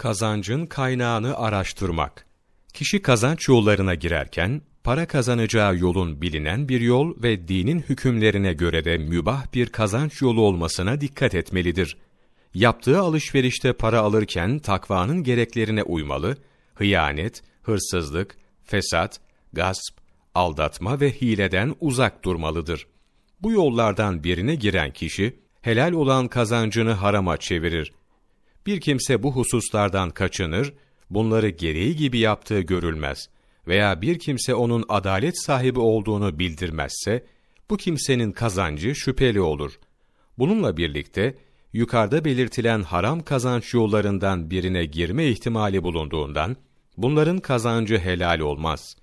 Kazancın kaynağını araştırmak. Kişi kazanç yollarına girerken, para kazanacağı yolun bilinen bir yol ve dinin hükümlerine göre de mübah bir kazanç yolu olmasına dikkat etmelidir. Yaptığı alışverişte para alırken takvanın gereklerine uymalı, hıyanet, hırsızlık, fesat, gasp, aldatma ve hileden uzak durmalıdır. Bu yollardan birine giren kişi, helal olan kazancını harama çevirir. Bir kimse bu hususlardan kaçınır, bunları gereği gibi yaptığı görülmez veya bir kimse onun adalet sahibi olduğunu bildirmezse, bu kimsenin kazancı şüpheli olur. Bununla birlikte, yukarıda belirtilen haram kazanç yollarından birine girme ihtimali bulunduğundan, bunların kazancı helal olmaz.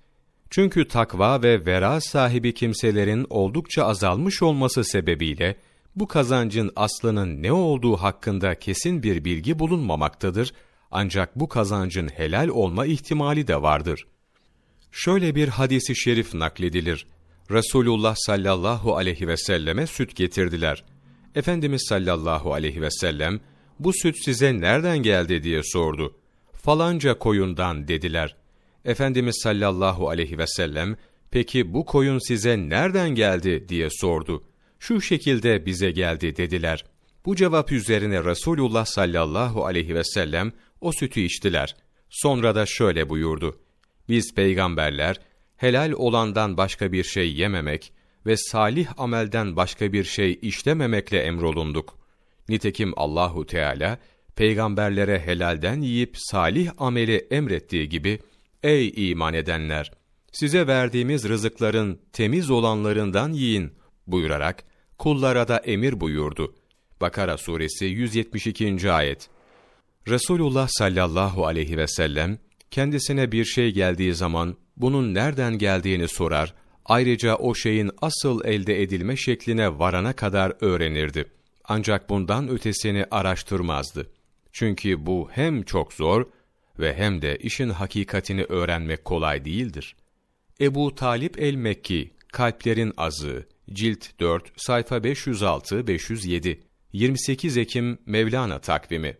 Çünkü takva ve vera sahibi kimselerin oldukça azalmış olması sebebiyle, bu kazancın aslının ne olduğu hakkında kesin bir bilgi bulunmamaktadır, ancak bu kazancın helal olma ihtimali de vardır. Şöyle bir hadisi şerif nakledilir. Resulullah sallallahu aleyhi ve selleme süt getirdiler. Efendimiz sallallahu aleyhi ve sellem, bu süt size nereden geldi diye sordu. Falanca koyundan dediler. Efendimiz sallallahu aleyhi ve sellem, peki bu koyun size nereden geldi diye sordu şu şekilde bize geldi dediler. Bu cevap üzerine Resulullah sallallahu aleyhi ve sellem o sütü içtiler. Sonra da şöyle buyurdu. Biz peygamberler, helal olandan başka bir şey yememek ve salih amelden başka bir şey işlememekle emrolunduk. Nitekim Allahu Teala peygamberlere helalden yiyip salih ameli emrettiği gibi ey iman edenler size verdiğimiz rızıkların temiz olanlarından yiyin buyurarak kullara da emir buyurdu. Bakara suresi 172. ayet. Resulullah sallallahu aleyhi ve sellem kendisine bir şey geldiği zaman bunun nereden geldiğini sorar, ayrıca o şeyin asıl elde edilme şekline varana kadar öğrenirdi. Ancak bundan ötesini araştırmazdı. Çünkü bu hem çok zor ve hem de işin hakikatini öğrenmek kolay değildir. Ebu Talip el-Mekki, Kalplerin Azığı, Cilt 4, sayfa 506-507, 28 Ekim Mevlana takvimi